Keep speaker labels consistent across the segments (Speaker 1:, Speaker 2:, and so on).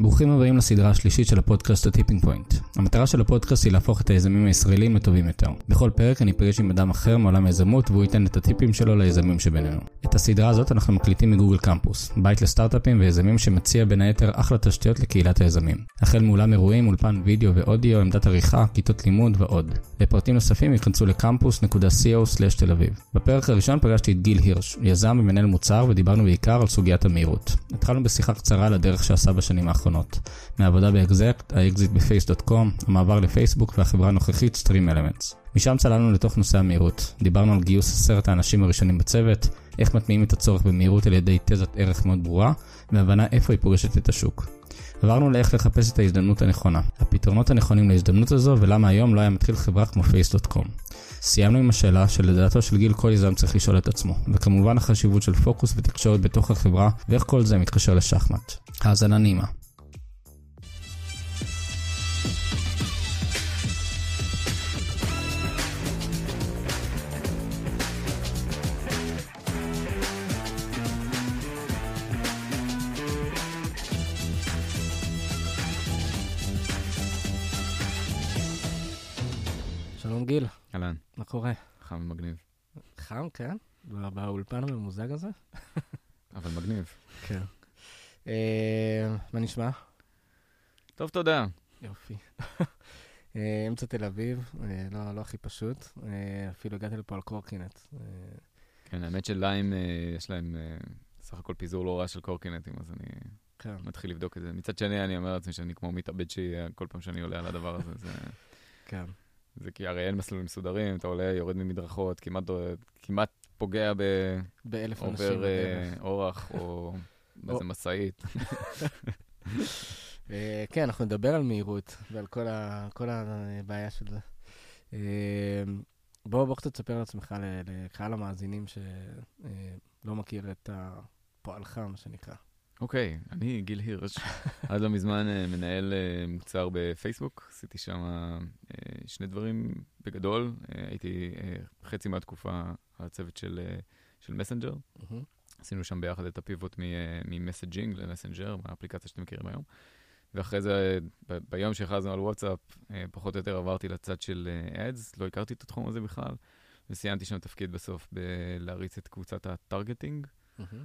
Speaker 1: ברוכים הבאים לסדרה השלישית של הפודקאסט ה Tipping Point. המטרה של הפודקאסט היא להפוך את היזמים הישראלים לטובים יותר. בכל פרק אני אפגש עם אדם אחר מעולם היזמות והוא ייתן את הטיפים שלו ליזמים שבינינו. את הסדרה הזאת אנחנו מקליטים מ Google Campus, בית לסטארט-אפים ויזמים שמציע בין היתר אחלה תשתיות לקהילת היזמים. החל מאולם אירועים, אולפן וידאו ואודיו, עמדת עריכה, כיתות לימוד ועוד. לפרטים נוספים היכנסו ל campus.co/tel-aviv. בפרק הראשון פגשתי את גיל הירש, יזם ומנהל מוצר ודיברנו בעיקר על סוגיית המהירות. התחלנו בשיחה קצרה על הדרך שעשה בשנים. מהעבודה באקזקט, האקזיט ב Face.com, המעבר לפייסבוק והחברה הנוכחית StreamElements. משם צללנו לתוך נושא המהירות. דיברנו על גיוס עשרת האנשים הראשונים בצוות, איך מטמיעים את הצורך במהירות על ידי תזת ערך מאוד ברורה, והבנה איפה היא פוגשת את השוק. עברנו לאיך לחפש את ההזדמנות הנכונה, הפתרונות הנכונים להזדמנות הזו ולמה היום לא היה מתחיל חברה כמו Face.com. סיימנו עם השאלה שלדעתו של גיל כל יזם צריך לשאול את עצמו, וכמובן החשיבות של פוקוס ותקשורת בתוך החברה, ואיך כל זה מתקשר לשחמט. האזנה נעימה. גיל,
Speaker 2: אהלן,
Speaker 1: מה קורה?
Speaker 2: חם ומגניב.
Speaker 1: חם, כן? בא- באולפן הממוזג הזה?
Speaker 2: אבל מגניב.
Speaker 1: כן. אה, מה נשמע?
Speaker 2: טוב, תודה.
Speaker 1: יופי. אה, אמצע תל אביב, אה, לא, לא הכי פשוט, אפילו הגעתי לפה על קורקינט.
Speaker 2: כן, האמת שליים, יש להם סך הכל פיזור לא רע של קורקינטים, אז אני
Speaker 1: כן,
Speaker 2: מתחיל לבדוק את זה. מצד שני, אני אומר לעצמי שאני כמו מתאבד שיהיה כל פעם שאני עולה על הדבר הזה. זה,
Speaker 1: כן,
Speaker 2: זה כי הרי אין מסלולים מסודרים, אתה עולה, יורד ממדרכות, כמעט, כמעט פוגע
Speaker 1: באלף אנשים
Speaker 2: בעובר אה. אורח או באיזה משאית.
Speaker 1: אה, כן, אנחנו נדבר על מהירות ועל כל, ה, כל הבעיה של זה. אה, בוא, בוא קצת תספר על עצמך ל- לקהל המאזינים שלא מכיר את הפועלך, מה שנקרא.
Speaker 2: אוקיי, אני גיל הירש, עד לא מזמן אה, מנהל אה, מוצר בפייסבוק, עשיתי שם אה, שני דברים בגדול, הייתי חצי מהתקופה הצוות של, של
Speaker 1: Messenger.
Speaker 2: עשינו שם ביחד את ה pivot מ messaging ל Messenger, מהאפליקציה שאתם מכירים היום, ואחרי זה, ב- ביום שהכרזנו על וואטסאפ, פחות או יותר עברתי לצד של ads, לא הכרתי את התחום הזה בכלל, וסיימתי שם תפקיד בסוף בלהריץ את קבוצת ה targeting.
Speaker 1: מהמם.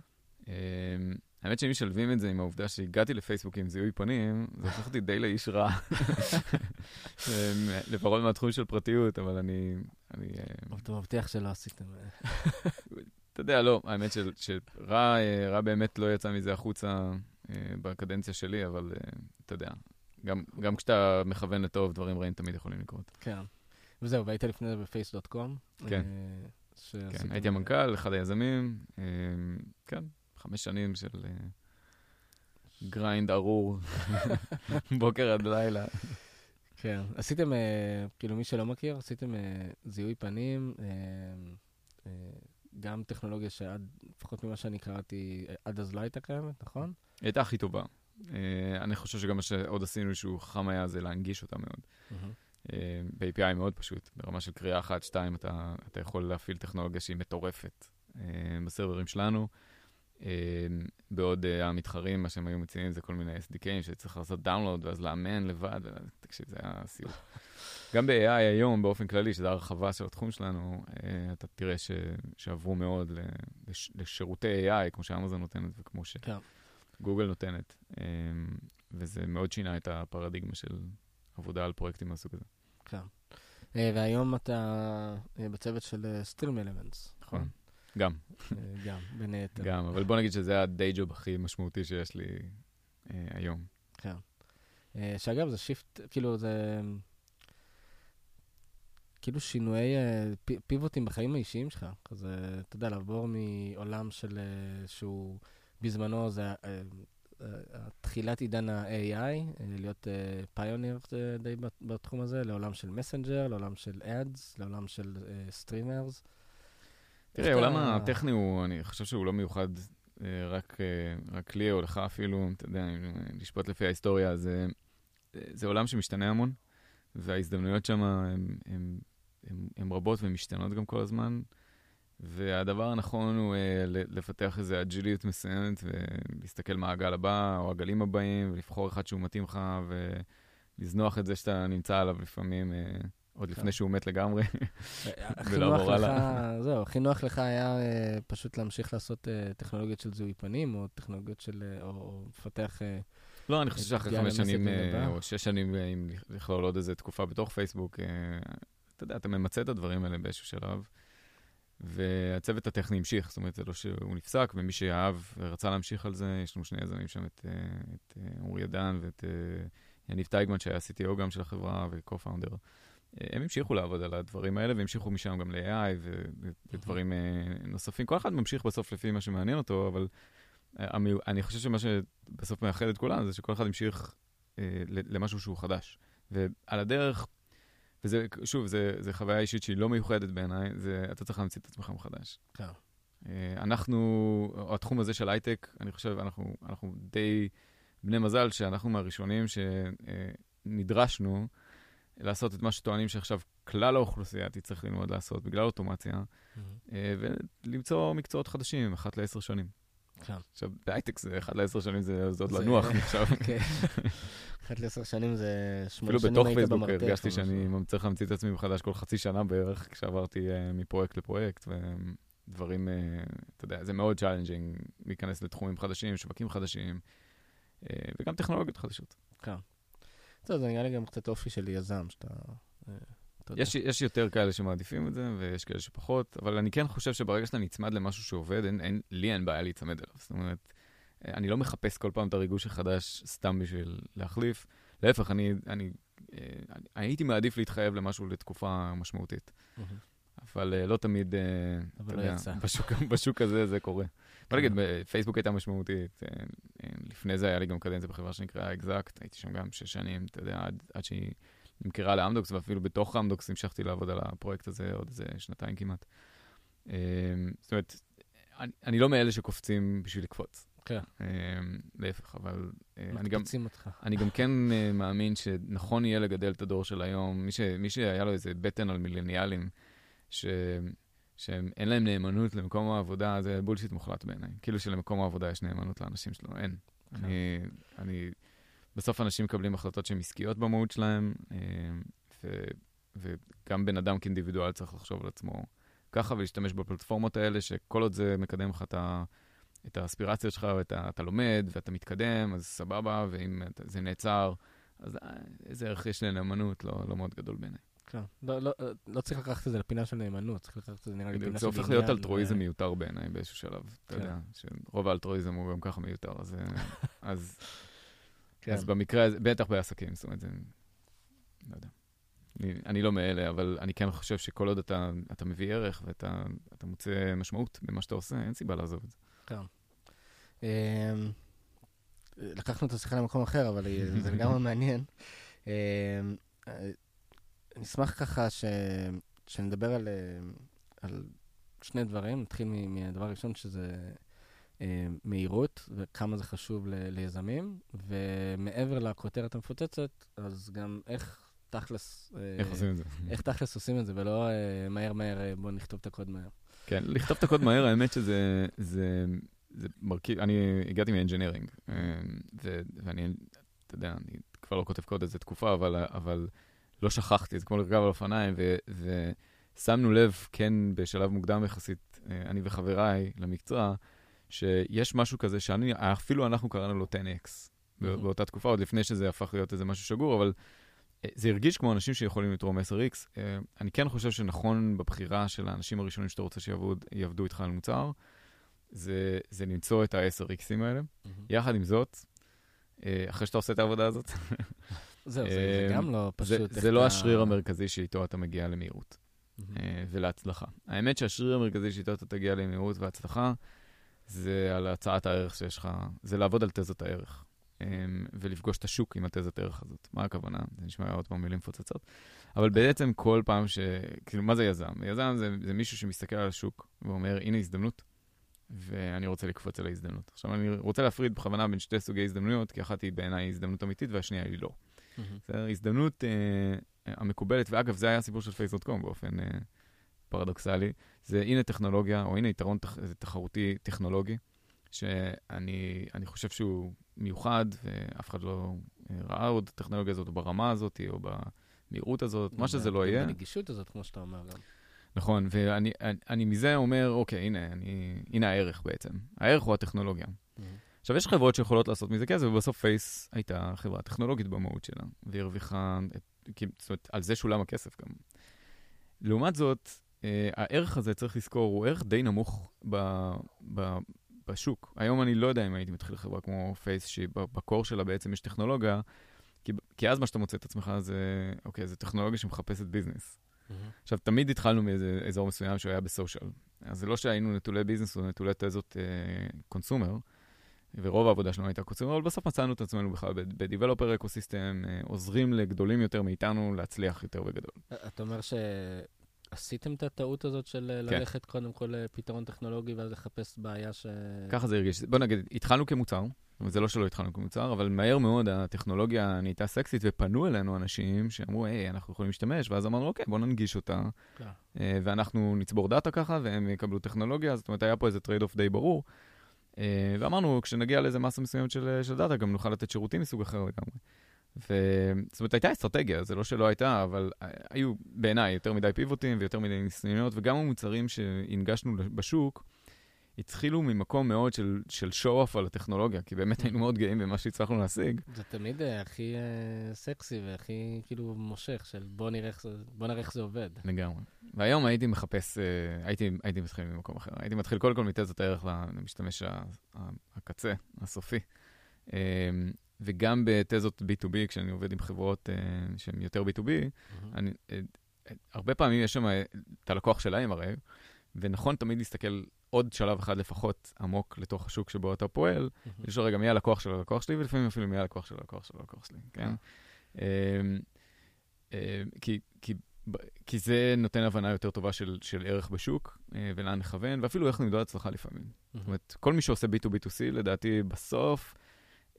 Speaker 2: אמ, האמת שאם משלבים את זה עם העובדה שהגעתי לפייסבוק עם זיהוי פנים, זה הופך אותי די לאיש רע. אמ, לפחות מהתחום של פרטיות, אבל אני, אני, אה,
Speaker 1: אתה מבטיח שלא עשיתם...
Speaker 2: אתה יודע, לא, האמת שרע אה, רע באמת לא יצא מזה החוצה אה, בקדנציה שלי, אבל אתה יודע, גם גם כשאתה מכוון לטוב, דברים רעים תמיד יכולים לקרות.
Speaker 1: כן. וזהו, והיית לפני זה ב
Speaker 2: Face.com.
Speaker 1: כן.
Speaker 2: כן, הייתי המנכ"ל, אחד היזמים, אמ, כן, חמש שנים של אה, grind ארור, בוקר עד לילה.
Speaker 1: כן. עשיתם, אה, כאילו, מי שלא מכיר, עשיתם אה, זיהוי פנים, גם טכנולוגיה שעד, לפחות ממה שאני קראתי, עד אז לא הייתה קיימת, נכון?
Speaker 2: היא הייתה הכי טובה. אני חושב שגם מה שעוד עשינו שהוא חכם היה זה להנגיש אותה מאוד. ב-API מאוד פשוט, ברמה של קריאה אחת, שתיים, אתה, אתה יכול להפעיל טכנולוגיה שהיא מטורפת בסרברים שלנו. אה, בעוד אה, המתחרים, מה שהם היו מציעים זה כל מיני SDKים שצריך לעשות דאונלוד ואז לאמן לבד, ו- תקשיב, זה היה סיוט. גם ב-AI היום, באופן כללי, שזו הרחבה של התחום שלנו, אה, אתה תראה ש, שעברו מאוד לש, לשירותי AI, כמו שאמזון נותנת וכמו
Speaker 1: כן.
Speaker 2: שגוגל נותנת, אה, וזה מאוד שינה את הפרדיגמה של עבודה על פרויקטים מהסוג הזה.
Speaker 1: כן. אה, והיום אתה אה, בצוות של סטרים אלמנטס.
Speaker 2: נכון. גם,
Speaker 1: גם, בין היתר.
Speaker 2: גם, אבל בוא נגיד שזה ה day job הכי משמעותי שיש לי אה, היום.
Speaker 1: כן. אה, שאגב, זה shift, כאילו, זה... כאילו שינויי אה, פי- פיבוטים בחיים האישיים שלך. כזה, אתה יודע, לעבור מעולם של אה, שהוא בזמנו זה אה, אה, תחילת עידן ה-AI, אה, להיות pioneer די בת- בתחום הזה, לעולם של Messenger, לעולם של ads, לעולם של streamers.
Speaker 2: תראה, העולם הטכני הוא, אני חושב שהוא לא מיוחד אה, רק, אה, רק לי או לך אפילו, אתה יודע, לשפוט לפי ההיסטוריה, זה, זה עולם שמשתנה המון, וההזדמנויות שם הן רבות ומשתנות גם כל הזמן. והדבר הנכון הוא אה, לפתח איזו אג'יליות מסוימת ולהסתכל מה הגל הבא או הגלים הבאים ולבחור אחד שהוא מתאים לך ולזנוח את זה שאתה נמצא עליו לפעמים אה, עוד לפני כן. שהוא מת לגמרי.
Speaker 3: ולעבור הלאה. זהו, הכי נוח לך היה אה, פשוט להמשיך לעשות אה, טכנולוגיות של זיהוי פנים או טכנולוגיות של, אה, או לפתח... אה,
Speaker 2: לא, אני חושב שאחרי חמש שנים אה, או שש שנים, אה, אם לכלול עוד איזה תקופה בתוך פייסבוק, אה, אתה יודע, אתה ממצה את הדברים האלה באיזשהו שלב. והצוות הטכני המשיך, זאת אומרת, זה לא שהוא נפסק, ומי שאהב ורצה להמשיך על זה, יש לנו שני יזמים שם, את, אה, את אה, אורי עדן ואת אה, יניב טייגמן, שהיה CTO גם של החברה ו-co-founder. הם המשיכו לעבוד על הדברים האלה, והמשיכו משם גם ל-AI ודברים נוספים. כל אחד ממשיך בסוף לפי מה שמעניין אותו, אבל אני חושב שמה שבסוף מאחד את כולם זה שכל אחד המשיך למשהו שהוא חדש. ועל הדרך, וזה, שוב, זה חוויה אישית שהיא לא מיוחדת בעיניי, זה, אתה צריך להמציא את עצמך מחדש. כן. אה, אנחנו, התחום הזה של הייטק, אני חושב, אנחנו, אנחנו די בני מזל שאנחנו מהראשונים שנדרשנו לעשות את מה שטוענים שעכשיו כלל האוכלוסייה תצטרך ללמוד לעשות בגלל אוטומציה, mm-hmm. ולמצוא מקצועות חדשים אחת לעשר שנים. כן. עכשיו, בהייטק זה אחד לעשר שנים, זה עוד לנוח עכשיו. כן.
Speaker 3: אחת לעשר שנים זה שמונה שנים היית במרתף. אפילו בתוך
Speaker 2: פייסבוק הרגשתי שאני צריך להמציא את עצמי מחדש כל חצי שנה בערך, כשעברתי uh, מפרויקט לפרויקט, ודברים, uh, אתה יודע, זה מאוד challenging להיכנס לתחומים חדשים, שווקים חדשים, uh, וגם טכנולוגיות חדשות. כן.
Speaker 3: זה נראה לי גם קצת אופי של יזם, שאתה...
Speaker 2: יש, יש יותר כאלה שמעדיפים את זה, ויש כאלה שפחות, אבל אני כן חושב שברגע שאתה נצמד למשהו שעובד, אין, אין, לי אין בעיה להיצמד אליו. זאת אומרת, אני לא מחפש כל פעם את הריגוש החדש סתם בשביל להחליף. להפך, אני, אני, אני, אני הייתי מעדיף להתחייב למשהו לתקופה משמעותית. אבל לא תמיד,
Speaker 3: אבל אתה לא יודע, יצא.
Speaker 2: בשוק, בשוק הזה זה קורה. בוא נגיד, פייסבוק הייתה משמעותית. Uh, לפני זה היה לי גם קדנציה בחברה שנקראה אקזקט, הייתי שם גם שש שנים, אתה יודע, עד, עד שהיא נמכרה לאמדוקס, ואפילו בתוך אמדוקס המשכתי לעבוד על הפרויקט הזה עוד איזה שנתיים כמעט. Uh, זאת אומרת, אני, אני לא מאלה שקופצים בשביל לקפוץ.
Speaker 3: כן.
Speaker 2: להפך, אבל
Speaker 3: אה, אני גם, אותך.
Speaker 2: אני גם כן אה, מאמין שנכון יהיה לגדל את הדור של היום. מי, ש, מי שהיה לו איזה בטן על מילניאלים, ש, שאין להם נאמנות למקום העבודה, זה בולשיט מוחלט בעיניי. כאילו שלמקום העבודה יש נאמנות לאנשים שלו, אין. כן. אני, אני, בסוף אנשים מקבלים החלטות שהן עסקיות במהות שלהם, אה, ו, וגם בן אדם כאינדיבידואל צריך לחשוב על עצמו ככה ולהשתמש בפלטפורמות האלה, שכל עוד זה מקדם לך את ה... את האספירציות שלך, ואתה לומד, ואתה מתקדם, אז סבבה, ואם זה נעצר, אז אה, איזה ערך יש לנאמנות, לא, לא מאוד גדול בעיניי.
Speaker 3: כן, לא, לא, לא צריך לקחת את זה לפינה של נאמנות, צריך לקחת את זה נראה לי לפינה
Speaker 2: של... זה הופך להיות אלטרואיזם. מיותר בעיניי באיזשהו שלב, אתה כן. יודע, שרוב האלטרואיזם הוא גם ככה מיותר, אז, אה, אז, כן. אז במקרה הזה, בטח בעסקים, זאת אומרת, זה, לא יודע. אני, אני לא מאלה, אבל אני כן חושב שכל עוד אתה, אתה מביא ערך ואתה מוצא משמעות במה שאתה עושה, אין סיבה לעזוב את זה. כן.
Speaker 3: אמ, לקחנו את השיחה למקום אחר, אבל זה לגמרי מעניין. אשמח ככה ש... שנדבר על, על שני דברים. נתחיל מהדבר הראשון, שזה אה, מהירות, וכמה זה חשוב ל... ליזמים, ומעבר לכותרת המפוצצת, אז גם איך תכלס...
Speaker 2: אה, איך עושים את זה?
Speaker 3: איך תכלס עושים את זה, ולא אה, מהר מהר, בואו נכתוב את הקוד מהר.
Speaker 2: כן, לכתוב את הקוד מהר, האמת שזה זה, זה מרכיב, אני הגעתי מ engineering, אה, ואני, אתה יודע, אני כבר לא כותב קוד איזה תקופה, אבל, אבל לא שכחתי, זה כמו לרכב על אופניים, ושמנו לב, כן, בשלב מוקדם יחסית, אה, אני וחבריי למקצוע, שיש משהו כזה שאני, אפילו אנחנו קראנו לו 10x באותה תקופה, עוד לפני שזה הפך להיות איזה משהו שגור, אבל אה, זה הרגיש כמו אנשים שיכולים לתרום 10x. אני כן חושב שנכון בבחירה של האנשים הראשונים שאתה רוצה שיעבדו איתך על מוצר, זה, זה למצוא את ה-10Xים האלה. Mm-hmm. יחד עם זאת, אה, אחרי שאתה עושה את העבודה הזאת,
Speaker 3: זהו, זה, זה גם לא פשוט.
Speaker 2: זה, לא השריר המרכזי שאיתו אתה מגיע למהירות mm-hmm. ולהצלחה. האמת שהשריר המרכזי שאיתו אתה תגיע למהירות והצלחה, זה על הצעת הערך שיש לך, זה לעבוד על תזת הערך. ולפגוש את השוק עם התזת הערך הזאת. מה הכוונה? זה נשמע עוד פעם מילים מפוצצות. אבל בעצם כל פעם ש... כאילו, מה זה יזם? יזם זה, זה מישהו שמסתכל על השוק ואומר, הנה הזדמנות, ואני רוצה לקפוץ על ההזדמנות. עכשיו, אני רוצה להפריד בכוונה בין שתי סוגי הזדמנויות, כי אחת היא בעיניי הזדמנות אמיתית והשנייה היא לא. בסדר? הזדמנות אה, המקובלת, ואגב, זה היה הסיפור של פייס.קום באופן, אה, פרדוקסלי, זה הנה טכנולוגיה, או הנה יתרון תח, תחרותי טכנולוגי, שאני חושב שהוא מיוחד, ואף אחד לא ראה עוד טכנולוגיה הזאת ברמה הזאת, או במהירות הזאת, מה שזה לא יהיה.
Speaker 3: בנגישות הזאת, כמו שאתה אומר גם.
Speaker 2: נכון, ואני אני, אני מזה אומר, אוקיי, הנה, אני, הנה הערך בעצם. הערך הוא הטכנולוגיה. Mm-hmm. עכשיו, יש חברות שיכולות לעשות מזה כסף, ובסוף Face הייתה חברה טכנולוגית במהות שלה, והיא הרוויחה, זאת אומרת, על זה שולם הכסף גם. לעומת זאת, אה, הערך הזה, צריך לזכור, הוא ערך די נמוך ב, ב, בשוק. היום אני לא יודע אם הייתי מתחיל חברה כמו Face, שב core שלה בעצם יש טכנולוגיה, כי, כי אז מה שאתה מוצא את עצמך זה, אוקיי, זו טכנולוגיה שמחפשת business. Mm-hmm. עכשיו, תמיד התחלנו מאיזה אזור מסוים שהוא היה ב social. אז זה לא שהיינו נטולי business או נטולי תזות consumer, אה, ורוב העבודה שלנו הייתה consumer, אבל בסוף מצאנו את עצמנו בכלל ב developer ecosystem, אה, עוזרים לגדולים יותר מאיתנו להצליח יותר בגדול.
Speaker 3: אתה אומר ש... עשיתם את הטעות הזאת של כן. ללכת קודם כל לפתרון טכנולוגי ואז לחפש בעיה ש...
Speaker 2: ככה זה הרגיש. בוא נגיד, התחלנו כמוצר, זה לא שלא התחלנו כמוצר, אבל מהר מאוד הטכנולוגיה נהייתה סקסית, ופנו אלינו אנשים שאמרו, היי, אנחנו יכולים להשתמש, ואז אמרנו, אוקיי, בוא ננגיש אותה, כן. אה, ואנחנו נצבור דאטה ככה, והם יקבלו טכנולוגיה, זאת אומרת, היה פה איזה trade-off די ברור. אה, ואמרנו, כשנגיע לאיזה מסה מסוימת של, של דאטה, גם נוכל לתת שירותים מסוג אחר לגמרי. ו... זאת אומרת, הייתה אסטרטגיה, זה לא שלא הייתה, אבל היו בעיניי יותר מדי pivot ים ויותר מדי ניסיונות, וגם המוצרים שהנגשנו בשוק, התחילו ממקום מאוד של, של show-off על הטכנולוגיה, כי באמת היינו מאוד גאים במה שהצלחנו להשיג.
Speaker 3: זה תמיד uh, הכי uh, סקסי והכי כאילו מושך, של בוא נראה איך זה, בוא נראה איך זה עובד.
Speaker 2: לגמרי. והיום הייתי מחפש, uh, הייתי, הייתי מתחיל ממקום אחר. הייתי מתחיל קודם כל מתזת הערך למשתמש הקצה, הסופי. Uh, וגם בתזות B2B, כשאני עובד עם חברות uh, שהן יותר B2B, mm-hmm. אני, uh, הרבה פעמים יש שם את הלקוח שלהם הרי, ונכון תמיד להסתכל עוד שלב אחד לפחות עמוק לתוך השוק שבו אתה פועל, ולשאול רגע מי הלקוח של הלקוח שלי, ולפעמים אפילו מי הלקוח של הלקוח של הלקוח שלי, כן? אמ, אמ, כי, כי, כי זה נותן הבנה יותר טובה של, של ערך בשוק, אה, ולאן לכוון, ואפילו איך נמדוד הצלחה לפעמים. זאת אומרת, כל מי שעושה B2B2C, לדעתי בסוף,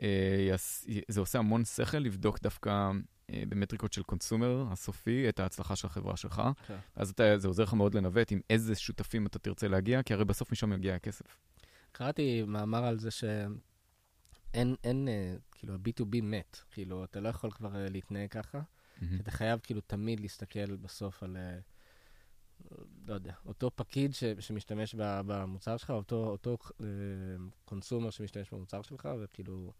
Speaker 2: אה, זה עושה המון שכל לבדוק דווקא במטריקות של קונסומר הסופי, את ההצלחה של החברה שלך. Okay. כן. אז אתה, זה עוזר לך מאוד לנווט עם איזה שותפים אתה תרצה להגיע, כי הרי בסוף משם יגיע הכסף.
Speaker 3: קראתי מאמר על זה שאין, אין, אה, כאילו, ה-B2B מת. כאילו, אתה לא יכול כבר להתנהג ככה. Mm-hmm. אתה חייב כאילו תמיד להסתכל בסוף על, לא יודע, אותו פקיד ש, שמשתמש במוצר שלך, אותו, אותו קונסומר שמשתמש במוצר שלך, וכאילו...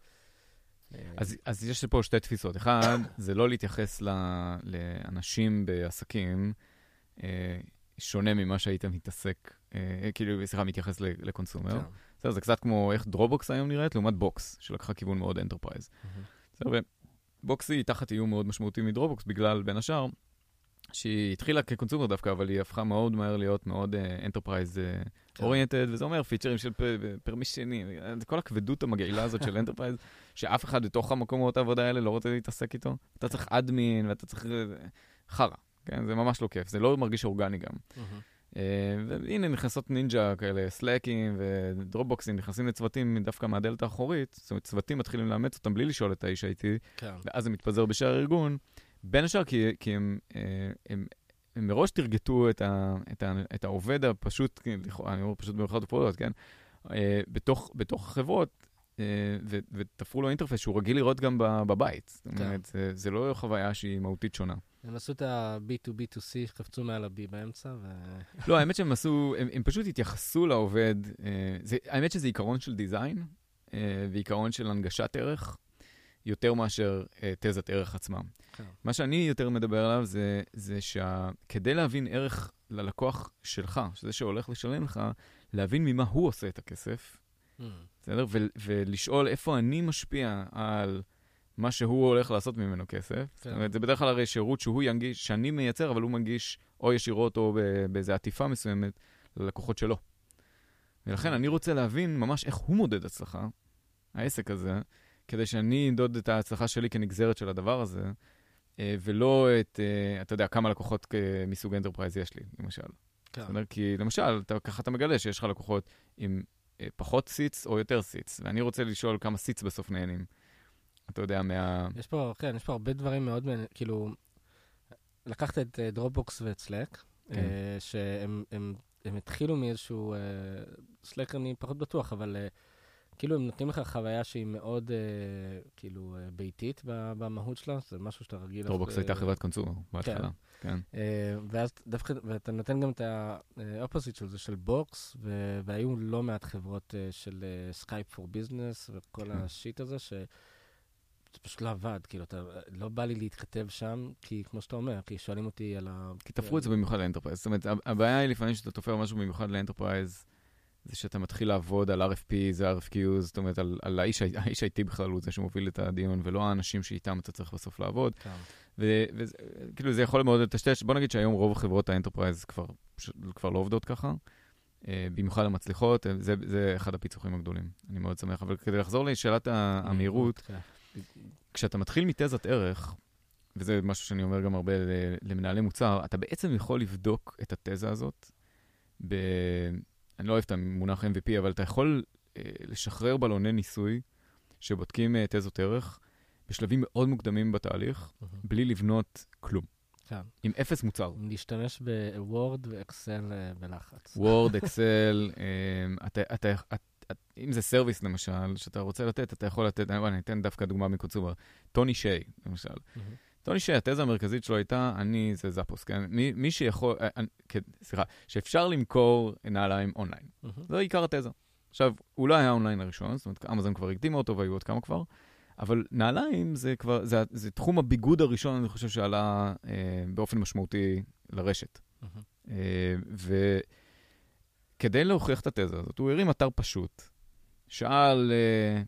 Speaker 2: אז, אז יש פה שתי תפיסות. אחד, זה לא להתייחס ל, לאנשים בעסקים אה, שונה ממה שהיית מתעסק, אה, כאילו, סליחה, מתייחס ל consumer. כן. בסדר, זה קצת כמו איך דרופבוקס היום נראית, לעומת בוקס, שלקחה כיוון מאוד enterprise. בסדר, ובוקס היא תחת איום מאוד משמעותי מדרופבוקס, בגלל, בין השאר, שהיא התחילה כ consumer דווקא, אבל היא הפכה מאוד מהר להיות מאוד enterprise uh, oriented, כן. וזה אומר feature ים של permission ים, כל הכבדות המגעילה הזאת של enterprise, שאף אחד בתוך המקומות העבודה האלה לא רוצה להתעסק איתו. אתה צריך admin ואתה צריך... חרא, כן? זה ממש לא כיף, זה לא מרגיש אורגני גם. Uh, והנה נכנסות נינג'ה כאלה, סלאקים ודרופבוקסים, נכנסים לצוותים דווקא מהדלת האחורית, זאת אומרת, צוותים מתחילים לאמץ אותם בלי לשאול את האיש IT, כן. ואז זה מתפזר בשאר הארגון. בין השאר כי, כי הם, הם, אה, הם, הם מראש target ו את, ה, את, ה, את העובד הפשוט, אני אומר פשוט במיוחד בפעולות, כן? אה, בתוך, בתוך החברות, אה, ו, ותפרו לו אינטרפס שהוא רגיל לראות גם בבית. זאת כן. אומרת, זה, זה לא חוויה שהיא מהותית שונה.
Speaker 3: הם עשו את ה-B2B2C, קפצו מעל ה-B באמצע, ו...
Speaker 2: לא, האמת שהם עשו, הם, הם פשוט התייחסו לעובד, זה, האמת שזה עיקרון של דיזיין, ועיקרון של הנגשת ערך. יותר מאשר uh, תזת ערך עצמם. כן. מה שאני יותר מדבר עליו זה, זה שכדי להבין ערך ללקוח שלך, שזה שהולך לשלם לך, להבין ממה הוא עושה את הכסף, mm. בסדר? ו- ולשאול איפה אני משפיע על מה שהוא הולך לעשות ממנו כסף. כן. זאת אומרת, זה בדרך כלל הרי שירות שהוא ינגיש, שאני מייצר, אבל הוא מנגיש או ישירות או באיזו עטיפה מסוימת ללקוחות שלו. ולכן אני רוצה להבין ממש איך הוא מודד הצלחה, העסק הזה, כדי שאני אמדוד את ההצלחה שלי כנגזרת של הדבר הזה, אה, ולא את, אה, אתה יודע, כמה לקוחות מסוג enterprise יש לי, למשל. כן. זאת אומרת, כי למשל, אתה, ככה אתה מגלה שיש לך לקוחות עם אה, פחות seats או יותר seats, ואני רוצה לשאול כמה seats בסוף נהנים. אתה יודע, מה...
Speaker 3: יש פה, כן, יש פה הרבה דברים מאוד, כאילו, לקחת את דרופבוקס ואת סלאק,
Speaker 2: כן.
Speaker 3: אה, שהם הם, הם התחילו מאיזשהו, אה, סלאק אני פחות בטוח, אבל אה, כאילו הם נותנים לך חוויה שהיא מאוד אה, כאילו אה, ביתית במהות שלה, זה משהו שאתה רגיל... אה,
Speaker 2: הייתה חברת consumer בהתחלה. כן.
Speaker 3: אה, ואז דווקא, ואתה נותן גם את ה opposite של זה, של בוקס, ו- והיו לא מעט חברות אה, של סקייפ פור ביזנס וכל
Speaker 2: כן.
Speaker 3: ה shit הזה, ש... זה פשוט לא עבד, כאילו, אתה, לא בא לי להתכתב שם, כי כמו שאתה אומר, כי שואלים אותי על ה...
Speaker 2: כי תפרו את זה במיוחד ל enterprise. זאת אומרת, הב- הבעיה היא לפעמים שאתה תופר משהו במיוחד ל enterprise, זה שאתה מתחיל לעבוד על RFP, זה RFQs, זאת אומרת, על, על האיש, האיש IT בכלל הוא זה שמוביל את הדיון, ולא האנשים שאיתם אתה צריך בסוף לעבוד.
Speaker 3: כן.
Speaker 2: וכאילו זה יכול מאוד לטשטש, בוא נגיד שהיום רוב חברות ה enterprise כבר, כבר לא עובדות ככה, אה, במיוחד המצליחות, אה, זה, זה אחד הפיצוחים הגדולים. אני מאוד שמח, אבל כדי לחזור לשאלת ה- המהירות,
Speaker 3: כן.
Speaker 2: כשאתה מתחיל מתזת ערך, וזה משהו שאני אומר גם הרבה למנהלי מוצר, אתה בעצם יכול לבדוק את התזה הזאת ב... אני לא אוהב את המונח MVP, אבל אתה יכול אה, לשחרר בלוני ניסוי שבודקים אה, תזות ערך בשלבים מאוד מוקדמים בתהליך,
Speaker 3: מהמם.
Speaker 2: בלי לבנות כלום,
Speaker 3: כן.
Speaker 2: עם אפס מוצר.
Speaker 3: להשתמש בוורד ואקסל אה, בלחץ.
Speaker 2: וורד, אקסל, אתה, אתה, את, את, אם זה service למשל, שאתה רוצה לתת, אתה יכול לתת, אני, אני אתן דווקא דוגמה מ consumer, טוני שיי, למשל.
Speaker 3: מהמם.
Speaker 2: טוני שיי, התזה המרכזית שלו הייתה, אה, זה זאפוס, כן? מי, מי שיכול, אה, כן, סליחה, שאפשר למכור נעליים אונליין.
Speaker 3: מהמם.
Speaker 2: זה עיקר התזה. עכשיו, הוא לא היה האונליין הראשון, זאת אומרת, אמזון כבר הקדימה אותו והיו עוד כמה כבר, אבל נעליים זה כבר, זה, זה תחום הביגוד הראשון, אני חושב, שעלה אה, באופן משמעותי לרשת.
Speaker 3: מהמם.
Speaker 2: אה, וכדי להוכיח את התזה הזאת, הוא הרים אתר פשוט, שאל, אה, אה,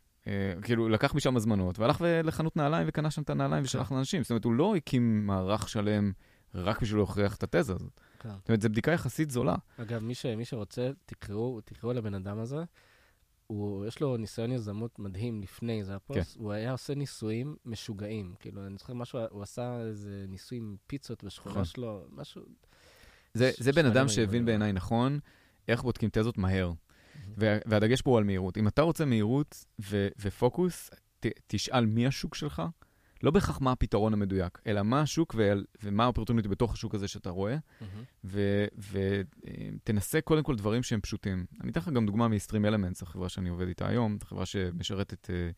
Speaker 2: כאילו, לקח משם הזמנות, והלך לחנות נעליים וקנה שם את הנעליים ושלח לאנשים. זאת אומרת, הוא לא הקים מערך שלם רק בשביל להוכיח את התזה הזאת.
Speaker 3: כן.
Speaker 2: זאת אומרת, זו בדיקה יחסית זולה.
Speaker 3: אגב, מי, ש, מי שרוצה, תקראו, תקראו לבן אדם הזה. הוא, יש לו ניסיון יזמות מדהים לפני זאפוס. הוא היה עושה ניסויים משוגעים. כאילו, אני זוכר משהו, הוא עשה איזה ניסוי עם פיצות בשכונה
Speaker 2: נכון.
Speaker 3: שלו, משהו...
Speaker 2: זה,
Speaker 3: ש-
Speaker 2: זה בן אדם
Speaker 3: מיליון
Speaker 2: שהבין. בעיניי נכון איך בודקים תזות מהר. וה- והדגש פה הוא על מהירות. אם אתה רוצה מהירות ו- ופוקוס, ת- תשאל מי השוק שלך, לא בהכרח מה הפתרון המדויק, אלא מה השוק ועל- ומה האופרטוניטי בתוך השוק הזה שאתה רואה. ותנסה קודם כל דברים שהם פשוטים. אני אתן לך גם דוגמה מ-Stream Elements, החברה שאני עובד איתה היום, חברה שמשרתת אה,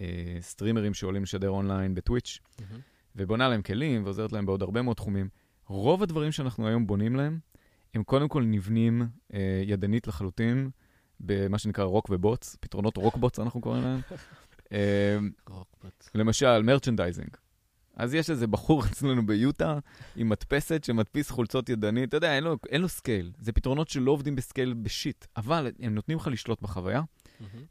Speaker 2: אה, streamer ים שעולים לשדר אונליין בטוויץ'. ובונה להם כלים ועוזרת להם בעוד הרבה מאוד תחומים. רוב הדברים שאנחנו היום בונים להם, הם קודם כל נבנים אה, ידנית לחלוטין, במה שנקרא robots, פתרונות robots אנחנו קוראים להם. אה,
Speaker 3: רוקבוט.
Speaker 2: למשל, merchandising. אז יש איזה בחור אצלנו ביוטה עם מדפסת שמדפיס חולצות ידנית, אתה יודע, אין לו, אין לו scale. זה פתרונות שלא עובדים ב scale בשיט, אבל הם נותנים לך לשלוט בחוויה.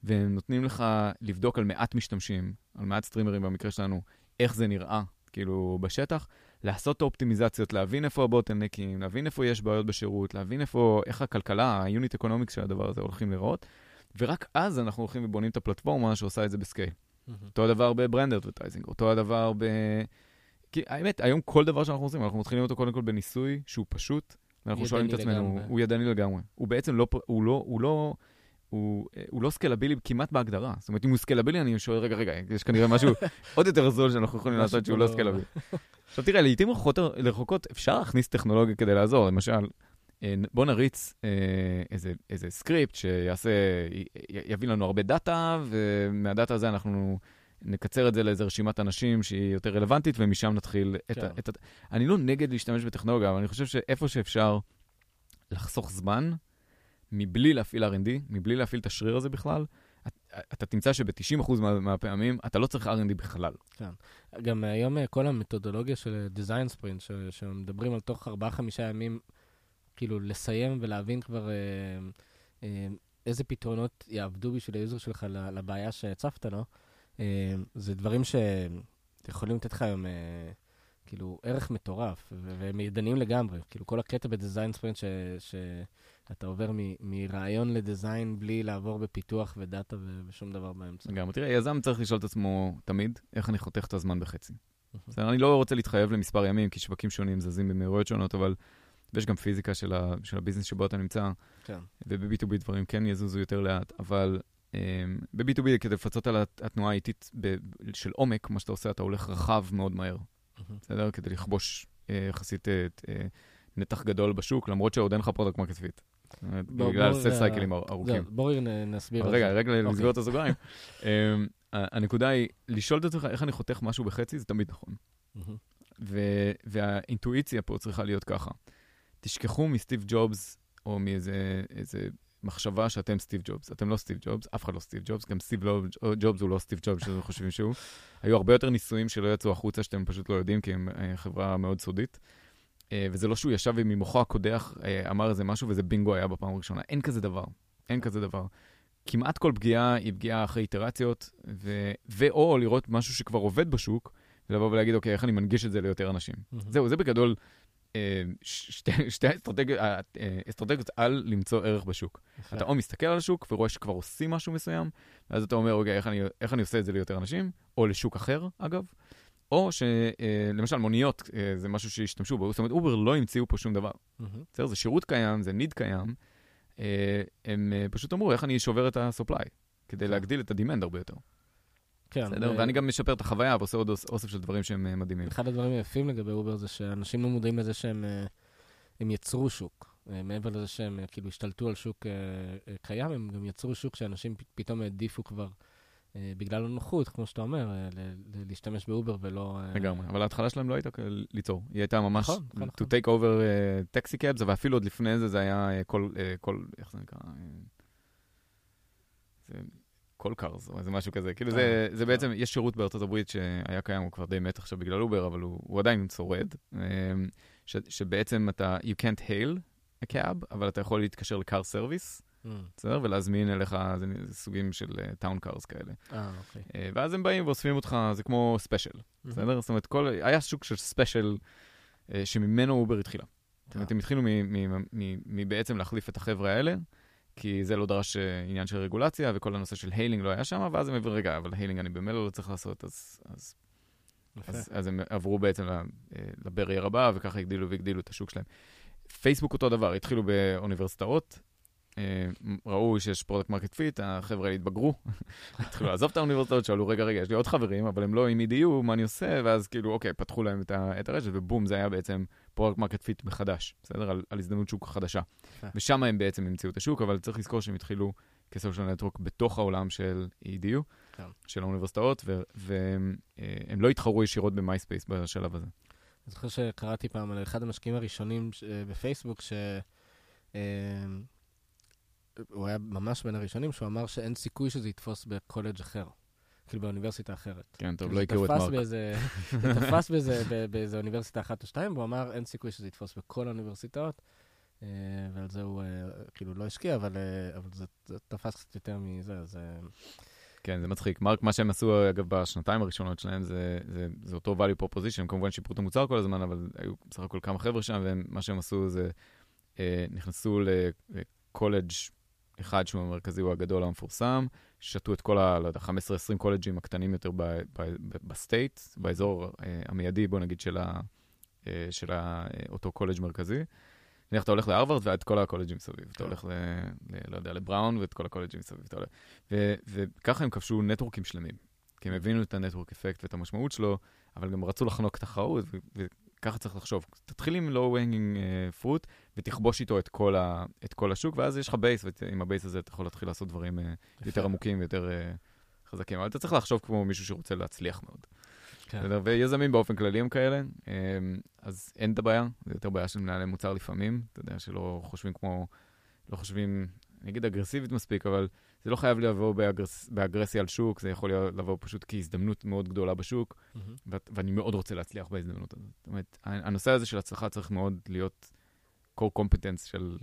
Speaker 2: והם נותנים לך לבדוק על מעט משתמשים, על מעט streamer ים במקרה שלנו, איך זה נראה, כאילו, בשטח, לעשות את האופטימיזציות, להבין איפה ה bottleneck ים, להבין איפה יש בעיות בשירות, להבין איפה, איך הכלכלה, ה-unit economics של הדבר הזה הולכים לראות, ורק אז אנחנו הולכים ובונים את הפלטפורמה שעושה את זה ב scale.
Speaker 3: מהמם.
Speaker 2: אותו הדבר ב brand advertising, אותו הדבר ב... כי האמת, היום כל דבר שאנחנו עושים, אנחנו מתחילים אותו קודם כל בניסוי שהוא פשוט, ואנחנו שואלים את עצמנו,
Speaker 3: לגמרי.
Speaker 2: הוא ידני לגמרי. הוא בעצם לא, פ- הוא לא, הוא לא, הוא, אה, הוא לא scalable י כמעט בהגדרה. זאת אומרת, אם הוא scalable י, אני שואל, רגע, רגע, יש כנראה משהו עוד יותר זול שאנחנו יכולים לעשות שהוא לא
Speaker 3: scalable
Speaker 2: י. עכשיו תראה, לעיתים רחוקות, רחוקות אפשר להכניס טכנולוגיה כדי לעזור. למשל, אה, בוא נריץ אה, איזה, איזה script שיעשה, יביא לנו הרבה data, ומה data הזה אנחנו נקצר את זה לאיזה רשימת אנשים שהיא יותר רלוונטית, ומשם נתחיל את ה...
Speaker 3: כן.
Speaker 2: את ה... אני לא נגד להשתמש בטכנולוגיה, אבל אני חושב שאיפה שאפשר לחסוך זמן, מבלי להפעיל R&D, מבלי להפעיל את השריר הזה בכלל, אתה, תמצא שב-90% מה, מהפעמים אתה לא צריך R&D בכלל.
Speaker 3: גם היום אה, כל המתודולוגיה של דיזיין ספרינט, ש- שמדברים על תוך 4-5 ימים, כאילו לסיים ולהבין כבר אה, אה, איזה פתרונות יעבדו בשביל ה user שלך לבעיה שהצפת לו, אה, זה דברים שיכולים לתת לך היום, אה, כאילו, ערך מטורף, והם ידניים לגמרי. כאילו, כל הקטע ב design sprint, ש- שאתה עובר מ- מרעיון ל design בלי לעבור בפיתוח ו data ושום דבר באמצע.
Speaker 2: גם, תראה, יזם צריך לשאול את עצמו תמיד, איך אני חותך את הזמן בחצי. בסדר, אני לא רוצה להתחייב למספר ימים, כי שווקים שונים זזים במהירויות שונות, אבל ויש גם פיזיקה של, ה, של ה business שבו אתה נמצא,
Speaker 3: כן.
Speaker 2: וב-B2B דברים כן יזוזו יותר לאט, אבל um, ב-B2B כדי לפצות על הת- התנועה האיטית ב- של עומק, מה שאתה עושה, אתה הולך רחב מאוד מהר, בסדר? כדי לכבוש uh, יחסית uh, uh, נתח גדול בשוק, למרות שעוד אין לך product market
Speaker 3: fit.
Speaker 2: בגלל
Speaker 3: אה,
Speaker 2: cycle-ים ארוכים.
Speaker 3: נ- נסביר.
Speaker 2: רגע. רגע
Speaker 3: אוקיי.
Speaker 2: לסגור את הסוגריים. אמ, הנקודה היא, לשאול את עצמך איך אני חותך משהו בחצי, זה תמיד נכון. והאינטואיציה פה צריכה להיות ככה. תשכחו מסטיב ג'ובס, או מאיזה איזה מחשבה שאתם סטיב ג'ובס. אתם לא סטיב ג'ובס, אף אחד לא סטיב ג'ובס, גם סטיב לא, ג'ובס הוא לא סטיב ג'ובס שאתם חושבים שהוא. היו הרבה יותר ניסויים שלא יצאו החוצה, שאתם פשוט לא יודעים, כי הם אה, חברה מאוד סודית. אה, וזה לא שהוא ישב וממוחו הקודח אה, אמר איזה משהו, וזה בינגו היה בפעם הראשונה. אין כזה דבר. אין כזה דבר. כמעט כל פגיעה היא פגיעה אחרי איטרציות, ו- ו/או לראות משהו שכבר עובד בשוק, ולבוא ולהגיד, אוקיי, איך אני מנגיש את זה ליותר אנשים.
Speaker 3: מהמם.
Speaker 2: זהו, זה בגדול אה, שתי, שתי האסטרטגיות, אה, אה, אסטרטגיות על למצוא ערך בשוק.
Speaker 3: יפה.
Speaker 2: אתה או מסתכל על השוק ורואה שכבר עושים משהו מסוים, ואז אתה אומר, אוקיי, איך אני, איך אני עושה את זה ליותר אנשים, או לשוק אחר, אגב, או שלמשל מוניות, אה, זה משהו שהשתמשו בו, זאת אומרת, אובר לא המציאו פה שום דבר. בסדר, זה שירות קיים, זה ניד קיים, אה, הם אה, פשוט אמרו, איך אני שובר את ה-supply, כדי
Speaker 3: כן.
Speaker 2: להגדיל את ה demand הרבה יותר.
Speaker 3: כן,
Speaker 2: בסדר?
Speaker 3: ו-
Speaker 2: ואני גם משפר את החוויה ועושה עוד אוס- אוסף של דברים שהם אה, מדהימים.
Speaker 3: אחד הדברים היפים לגבי אובר זה שאנשים לא מודעים לזה שהם אה, הם יצרו שוק. אה, מעבר לזה שהם אה, כאילו השתלטו על שוק אה, אה, קיים, הם גם יצרו שוק שאנשים פתאום העדיפו כבר, אה, בגלל הנוחות, כמו שאתה אומר, אה, להשתמש באובר ולא... אה,
Speaker 2: לגמרי, אבל ההתחלה שלהם לא הייתה ליצור, היא הייתה ממש
Speaker 3: נכון, נכון,
Speaker 2: to
Speaker 3: נכון.
Speaker 2: take over טקסי קאבס, ואפילו עוד לפני זה זה היה אה, כל, אה, איך זה נקרא? אה, call cars או איזה משהו כזה, כאילו זה,
Speaker 3: אה,
Speaker 2: זה בעצם, יש שירות בארצות הברית שהיה קיים, הוא כבר די מת עכשיו בגלל אובר, אבל הוא, הוא עדיין שורד, אה, שבעצם אתה, you can't hail a cab, אבל אתה יכול להתקשר ל car
Speaker 3: service.
Speaker 2: בסדר? ולהזמין אליך סוגים של town cars כאלה.
Speaker 3: אה, אוקיי.
Speaker 2: אה, ואז הם באים ואוספים אותך, זה כמו ספיישל. בסדר? זאת אומרת, היה שוק של ספיישל אה, שממנו אובר התחילה. זאת אומרת, הם התחילו מבעצם להחליף את החבר'ה האלה, כי זה לא דרש אה, עניין של רגולציה, וכל הנושא של hailing לא היה שם, ואז הם הבינו, רגע, אבל hailing אני במילא לא צריך לעשות, אז, אז. אז, אז הם עברו בעצם אה, ל barrier הבא, וככה הגדילו והגדילו את השוק שלהם. פייסבוק אותו דבר, התחילו באוניברסיטאות, אה, ראו שיש product market fit, החבר'ה התבגרו, התחילו לעזוב את האוניברסיטאות, שאלו, רגע, רגע, יש לי עוד חברים, אבל הם לא עם EDU, מה אני עושה? ואז כאילו, אוקיי, פתחו להם את, ה- את הרשת, ובום, זה היה בעצם product market fit מחדש, בסדר? על, על הזדמנות שוק חדשה. ושם הם בעצם המציאו את השוק, אבל צריך לזכור שהם התחילו כ social network בתוך העולם של EDU,
Speaker 3: כן.
Speaker 2: של האוניברסיטאות, והם לא התחרו ישירות במייספייס בשלב הזה.
Speaker 3: אני זוכר שקראתי פעם על אחד המשקיעים הראשונים אה, בפייסבוק, ש... הוא היה ממש בין הראשונים, שהוא אמר שאין סיכוי שזה יתפוס בקולג' אחר, כאילו באוניברסיטה אחרת.
Speaker 2: כן, טוב,
Speaker 3: כאילו
Speaker 2: לא הכירו את מרק.
Speaker 3: באיזה- זה תפס באיזה- באיזה אוניברסיטה אחת או שתיים, והוא אמר, אין סיכוי שזה יתפוס בכל האוניברסיטאות, אה, ועל זה הוא אה, כאילו לא השקיע, אבל אה, אבל זה זה תפס קצת יותר מזה, זה...
Speaker 2: כן, זה מצחיק. מרק, מה שהם עשו, אגב, בשנתיים הראשונות שלהם, זה, זה, זה אותו value proposition, הם כמובן שיפרו את המוצר כל הזמן, אבל היו בסך הכל כמה חבר'ה שם, ומה שהם עשו זה, אה, נכנסו לקולג' אחד שהוא המרכזי, הוא הגדול המפורסם, שטו את כל ה, לא יודע, 15-20 college-ים הקטנים יותר ב state, באזור אה, המיידי, בוא נגיד, של, ה, אה, של ה, אה, אותו קולג' מרכזי. נניח אתה הולך להרווארד ועד כל הקולג'ים מסביב. אתה
Speaker 3: כן.
Speaker 2: הולך, ל, ל, לא יודע, לבראון ואת כל הקולג'ים מסביב. אתה הולך. ו, וככה הם כבשו נטוורקים שלמים. כי הם הבינו את ה network effect ואת המשמעות שלו, אבל גם רצו לחנוק תחרות, וככה צריך לחשוב. תתחיל עם low hanging uh, fruit, ותכבוש איתו את כל, ה, את כל השוק, ואז יש לך base, ועם ה base הזה אתה יכול להתחיל לעשות דברים uh, יותר עמוקים ויותר uh, חזקים. אבל אתה צריך לחשוב כמו מישהו שרוצה להצליח מאוד.
Speaker 3: כן.
Speaker 2: ויזמים באופן כללי הם כאלה, אז אין את הבעיה, זה יותר בעיה של מנהלי מוצר לפעמים, אתה יודע, שלא חושבים כמו, לא חושבים, אני אגיד אגרסיבית מספיק, אבל זה לא חייב לבוא באגרס, באגרסיה על שוק, זה יכול לבוא פשוט כהזדמנות מאוד גדולה בשוק,
Speaker 3: מהמם.
Speaker 2: ו- ואני מאוד רוצה להצליח בהזדמנות הזאת. זאת אומרת, הנושא הזה של הצלחה צריך מאוד להיות core competence של,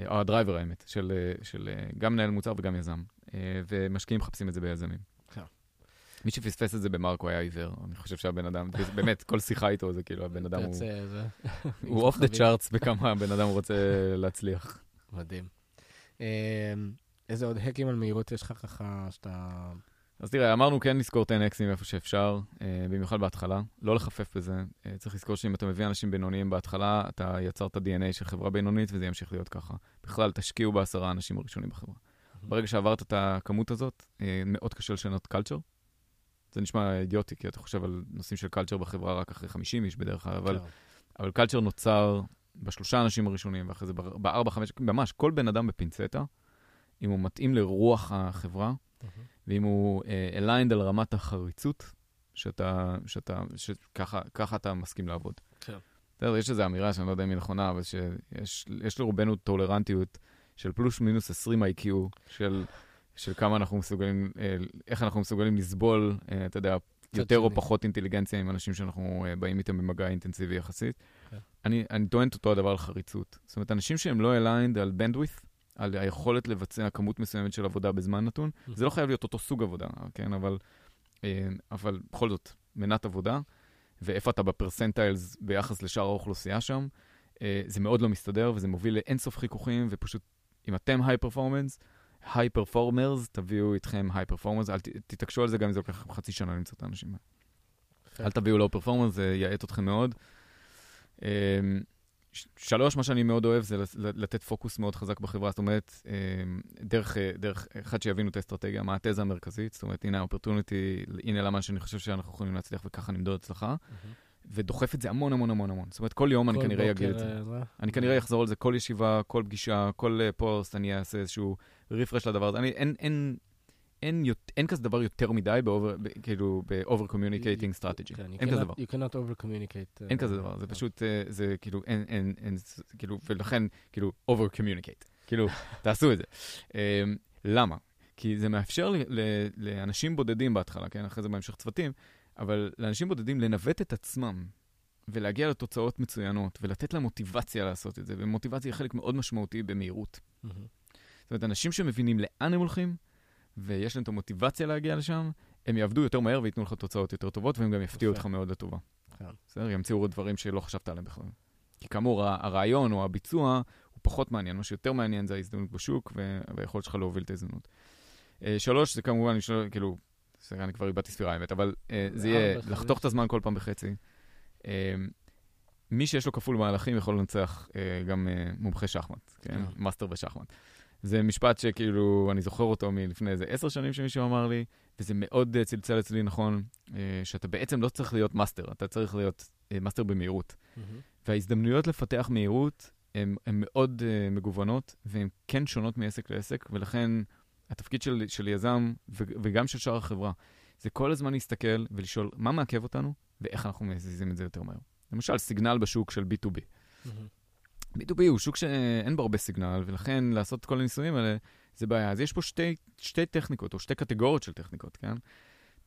Speaker 2: אה, או הדרייבר האמת, של, אה, של אה, גם מנהל מוצר וגם יזם, אה, ומשקיעים מחפשים את זה ביזמים.
Speaker 3: כן.
Speaker 2: מי שפספס את זה במרקו היה עיוור, אני חושב שהבן אדם, באמת, כל שיחה איתו זה כאילו, הבן אדם הוא. הוא אוף דה צ'ארטס בכמה הבן אדם רוצה להצליח.
Speaker 3: מדהים. איזה עוד האקים על מהירות יש לך ככה, שאתה...
Speaker 2: אז תראה, אמרנו כן לזכור 10Xים איפה שאפשר, אה, במיוחד בהתחלה, לא לחפף בזה. אה, צריך לזכור שאם אתה מביא אנשים בינוניים בהתחלה, אתה יצרת DNA של חברה בינונית וזה ימשיך להיות ככה. בכלל, תשקיעו בעשרה האנשים הראשונים בחברה. ברגע שעברת את הכמות הזאת, אה, מאוד קשה לשנות קלצ'ר. זה נשמע אידיוטי, כי אתה חושב על נושאים של קלצ'ר בחברה רק אחרי 50 איש בדרך כלל, אבל,
Speaker 3: כן.
Speaker 2: אבל קלצ'ר נוצר בשלושה אנשים הראשונים, ואחרי זה בארבע, חמש, ממש, כל בן אדם בפינצטה, אם הוא מתאים לרוח החברה, ואם הוא uh, aligned על רמת החריצות, שאתה, שאתה, שככה ככה אתה מסכים לעבוד.
Speaker 3: כן.
Speaker 2: בסדר, יש איזו אמירה שאני לא יודע אם היא נכונה, אבל שיש יש לרובנו טולרנטיות של פלוס מינוס 20 IQ, של, של כמה אנחנו מסוגלים, אה, איך אנחנו מסוגלים לסבול, אה, אתה יודע, יותר או. פחות אינטליגנציה עם אנשים שאנחנו באים איתם במגע אינטנסיבי יחסית.
Speaker 3: כן.
Speaker 2: אני, אני טוען את אותו הדבר על חריצות. זאת אומרת, אנשים שהם לא aligned על bandwidth, על היכולת לבצע כמות מסוימת של עבודה בזמן נתון, זה לא חייב להיות אותו סוג עבודה, כן? אבל, אה, אבל בכל זאת, מנת העבודה, ואיפה אתה ב percentiles ביחס לשאר האוכלוסייה שם, אה, זה מאוד לא מסתדר, וזה מוביל לאינסוף חיכוכים, ופשוט, אם אתם high performance, high performers, תביאו איתכם high performers, אל תתעקשו על זה גם אם זה לוקח לכם חצי שנה למצוא את האנשים האלה. אל תביאו low performance, זה יאט אתכם מאוד. שלוש, מה שאני מאוד אוהב זה לתת פוקוס מאוד חזק בחברה, זאת אומרת, אמ, דרך, אה, דרך אחד שיבינו את האסטרטגיה, מה התזה המרכזית, זאת אומרת, הנה ה opportunity, הנה למה שאני חושב שאנחנו יכולים להצליח וככה נמדוד הצלחה, ודוחף את זה המון המון המון המון. זאת אומרת, כל יום אני
Speaker 3: כל
Speaker 2: כנראה אגיד את זה.
Speaker 3: אה,
Speaker 2: אני כנראה אחזור על זה כל ישיבה, כל פגישה, כל פוסט, אני אעשה איזשהו רפרש לדבר הזה. אני, אין, אין, אין, אין כזה דבר יותר מדי באובר, כאילו, ב-over communicating strategy.
Speaker 3: כן,
Speaker 2: אין כזה דבר.
Speaker 3: You cannot over communicate. אה,
Speaker 2: אין כזה דבר, זה פשוט, אה, זה כאילו, אין, אין, אין, כאילו, ולכן, כאילו, over communicate. כאילו, תעשו את זה. אה, למה? כי זה מאפשר ל- ל- לאנשים בודדים בהתחלה, כן? אחרי זה בהמשך צוותים, אבל לאנשים בודדים לנווט את עצמם ולהגיע לתוצאות מצוינות ולתת להם מוטיבציה לעשות את זה, ומוטיבציה היא חלק מאוד משמעותי במהירות.
Speaker 3: מהמם.
Speaker 2: זאת אומרת, אנשים שמבינים לאן הם הולכים, ויש להם את המוטיבציה להגיע לשם, הם יעבדו יותר מהר וייתנו לך תוצאות יותר טובות, והם גם יפתיעו. אותך מאוד לטובה.
Speaker 3: כן.
Speaker 2: בסדר? ימציאו עוד דברים שלא חשבת עליהם בכלל. כי כאמור, הרעיון או הביצוע הוא פחות מעניין. מה שיותר מעניין זה ההזדמנות בשוק והיכולת שלך להוביל את ההזדמנות. אה, שלוש, זה כמובן, כאילו, אני כבר איבדתי ספירה האמת, אבל אה, זה יהיה
Speaker 3: ארבע,
Speaker 2: לחתוך. את הזמן כל פעם בחצי. אה, מי שיש לו כפול מהלכים יכול לנצח אה, גם אה, מומחה שחמט, כן?
Speaker 3: כן.
Speaker 2: מאסטר בשחמט. זה משפט שכאילו, אני זוכר אותו מלפני איזה עשר שנים שמישהו אמר לי, וזה מאוד אה, צלצל אצלי נכון, אה, שאתה בעצם לא צריך להיות מאסטר, אתה צריך להיות אה, מאסטר במהירות.
Speaker 3: מהמם.
Speaker 2: וההזדמנויות לפתח מהירות הן מאוד uh, מגוונות, והן כן שונות מעסק לעסק, ולכן התפקיד של, של יזם ו- וגם של שאר החברה, זה כל הזמן להסתכל ולשאול מה מעכב אותנו, ואיך אנחנו מזיזים את זה יותר מהר. למשל, סיגנל בשוק של B2B.
Speaker 3: מהמם.
Speaker 2: B2B הוא שוק שאין בו הרבה סיגנל, ולכן לעשות את כל הניסויים האלה זה בעיה. אז יש פה שתי, שתי טכניקות, או שתי קטגוריות של טכניקות, כן?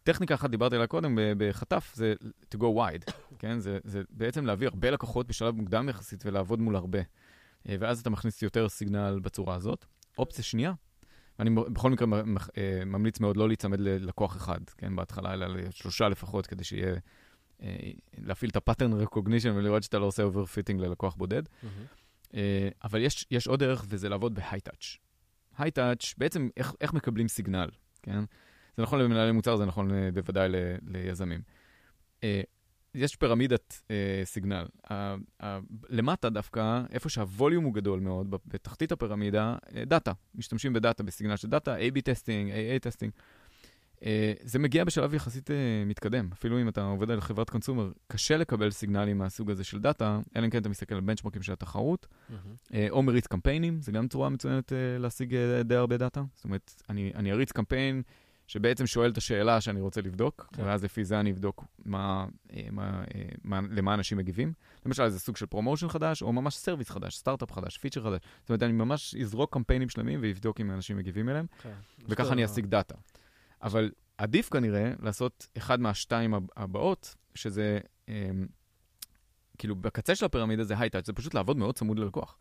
Speaker 2: טכניקה אחת, דיברתי עליה קודם, בחטף, זה to go wide, כן? זה, זה בעצם להביא הרבה לקוחות בשלב מוקדם יחסית ולעבוד מול הרבה. אה, ואז אתה מכניס יותר סיגנל בצורה הזאת. אופציה שנייה, ואני בכל מקרה אה, ממליץ מאוד לא להיצמד ללקוח אחד, כן? בהתחלה, אלא לשלושה לפחות, כדי שיהיה... אה, להפעיל את ה-pattern recognition ולראות שאתה לא עושה overfitting ללקוח בודד.
Speaker 3: מהמם.
Speaker 2: אה, אבל יש, יש עוד דרך, וזה לעבוד ב-high-touch. high-touch, בעצם איך, איך מקבלים סיגנל, כן? זה נכון למנהלי מוצר, זה נכון אה, בוודאי ל, ליזמים. אה, יש פירמידת אה, signal. ה, ה, למטה דווקא, איפה שה volume הוא גדול מאוד, בתחתית הפירמידה, דאטה. משתמשים בדאטה, ב signal של דאטה, A-B testing, AA testing. אה, זה מגיע בשלב יחסית אה, מתקדם. אפילו אם אתה עובד על חברת consumer, קשה לקבל signal-ים מהסוג הזה של דאטה, אלא אם כן אתה מסתכל על benchmark-ים של התחרות. אה, או מריץ קמפיינים, זה גם צורה מצוינת להשיג די הרבה דאטה. זאת אומרת, אני, אני אריץ קמפיין שבעצם שואל את השאלה שאני רוצה לבדוק,
Speaker 3: כן.
Speaker 2: ואז לפי זה אני אבדוק מה, מה, מה, למה אנשים מגיבים. למשל, איזה סוג של promotion חדש, או ממש service חדש, סטארט-אפ חדש, feature חדש. זאת אומרת, אני ממש אזרוק קמפיינים שלמים ואבדוק אם אנשים מגיבים אליהם,
Speaker 3: כן.
Speaker 2: וככה אני אשיג דאטה. אבל עדיף כנראה לעשות אחד מהשתיים הב- הבאות, שזה, אה, כאילו, בקצה של הפירמידה זה high touch, זה פשוט לעבוד מאוד צמוד ללקוח.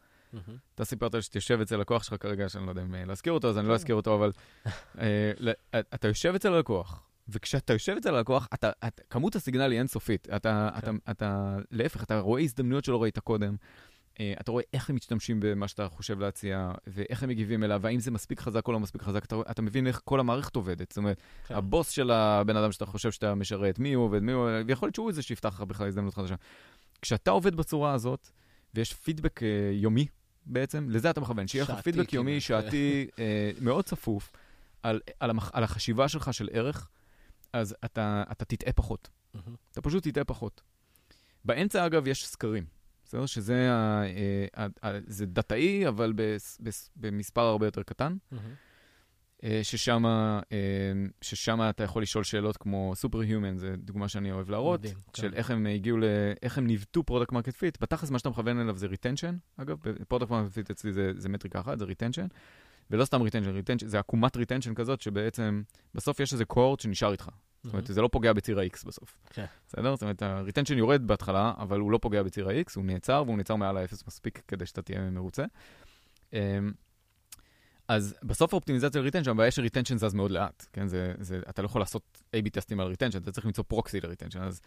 Speaker 2: אתה סיפרת שתשב אצל לקוח שלך כרגע, שאני לא יודע אם אה, להזכיר אותו, אז אני לא
Speaker 3: כן.
Speaker 2: אזכיר אותו, אבל אה, אה, אתה יושב אצל הלקוח, וכשאתה יושב אצל הלקוח, אתה, אתה, כמות הסיגנל היא אינסופית. אתה, אתה,
Speaker 3: כן.
Speaker 2: אתה, להפך, אתה רואה הזדמנויות שלא ראית קודם. אה, אתה רואה איך הם משתמשים במה שאתה חושב להציע, ואיך הם מגיבים אליו, והאם זה מספיק חזק או לא מספיק חזק. אתה, אתה מבין איך כל המערכת עובדת. זאת אומרת,
Speaker 3: כן.
Speaker 2: הבוס של הבן אדם שאתה חושב שאתה משרת, מי הוא עובד, מי הוא, ויכול להיות שהוא זה שיפתח לך בכלל הזדמנות חדשה. כשאתה עובד בצורה הזאת, ויש פידבק אה, יומי בעצם, לזה אתה מכוון, שיהיה לך פידבק יומי,
Speaker 3: כמעט.
Speaker 2: שעתי, אה, מאוד צפוף, על, על, המח, על החשיבה שלך של ערך, אז אתה, אתה תטעה פחות.
Speaker 3: מהמם.
Speaker 2: אתה פשוט תטעה פחות. באמצע, אגב, יש סקרים. בסדר? שזה ה, אה, ה, ה, זה דאטאי, אבל בס, בס, במספר הרבה יותר קטן, אה, ששם, אתה יכול לשאול שאלות כמו Superhuman, זו דוגמה שאני אוהב להראות,
Speaker 3: מדהים,
Speaker 2: של
Speaker 3: כן.
Speaker 2: איך הם הגיעו ל... איך הם ניווטו product market fit. בתכלס מה שאתה מכוון אליו זה retention, אגב, product market fit אצלי זה, זה מטריקה אחת, זה retention, ולא סתם retention, זה עקומת retention כזאת, שבעצם, בסוף יש איזה cohort שנשאר איתך. זאת אומרת, זה לא פוגע בציר ה-X בסוף.
Speaker 3: כן.
Speaker 2: בסדר? זאת אומרת, ה-retension יורד בהתחלה, אבל הוא לא פוגע בציר ה-X, הוא נעצר, והוא נעצר מעל ה-0 מספיק כדי שאתה תהיה מרוצה. אמ, אז בסוף האופטימיזציה ל-retention, הבעיה ש-retention זז מאוד לאט, כן? זה, זה, אתה לא יכול לעשות A-B טסטים על retention, אתה צריך למצוא proxy ל-retention. אז,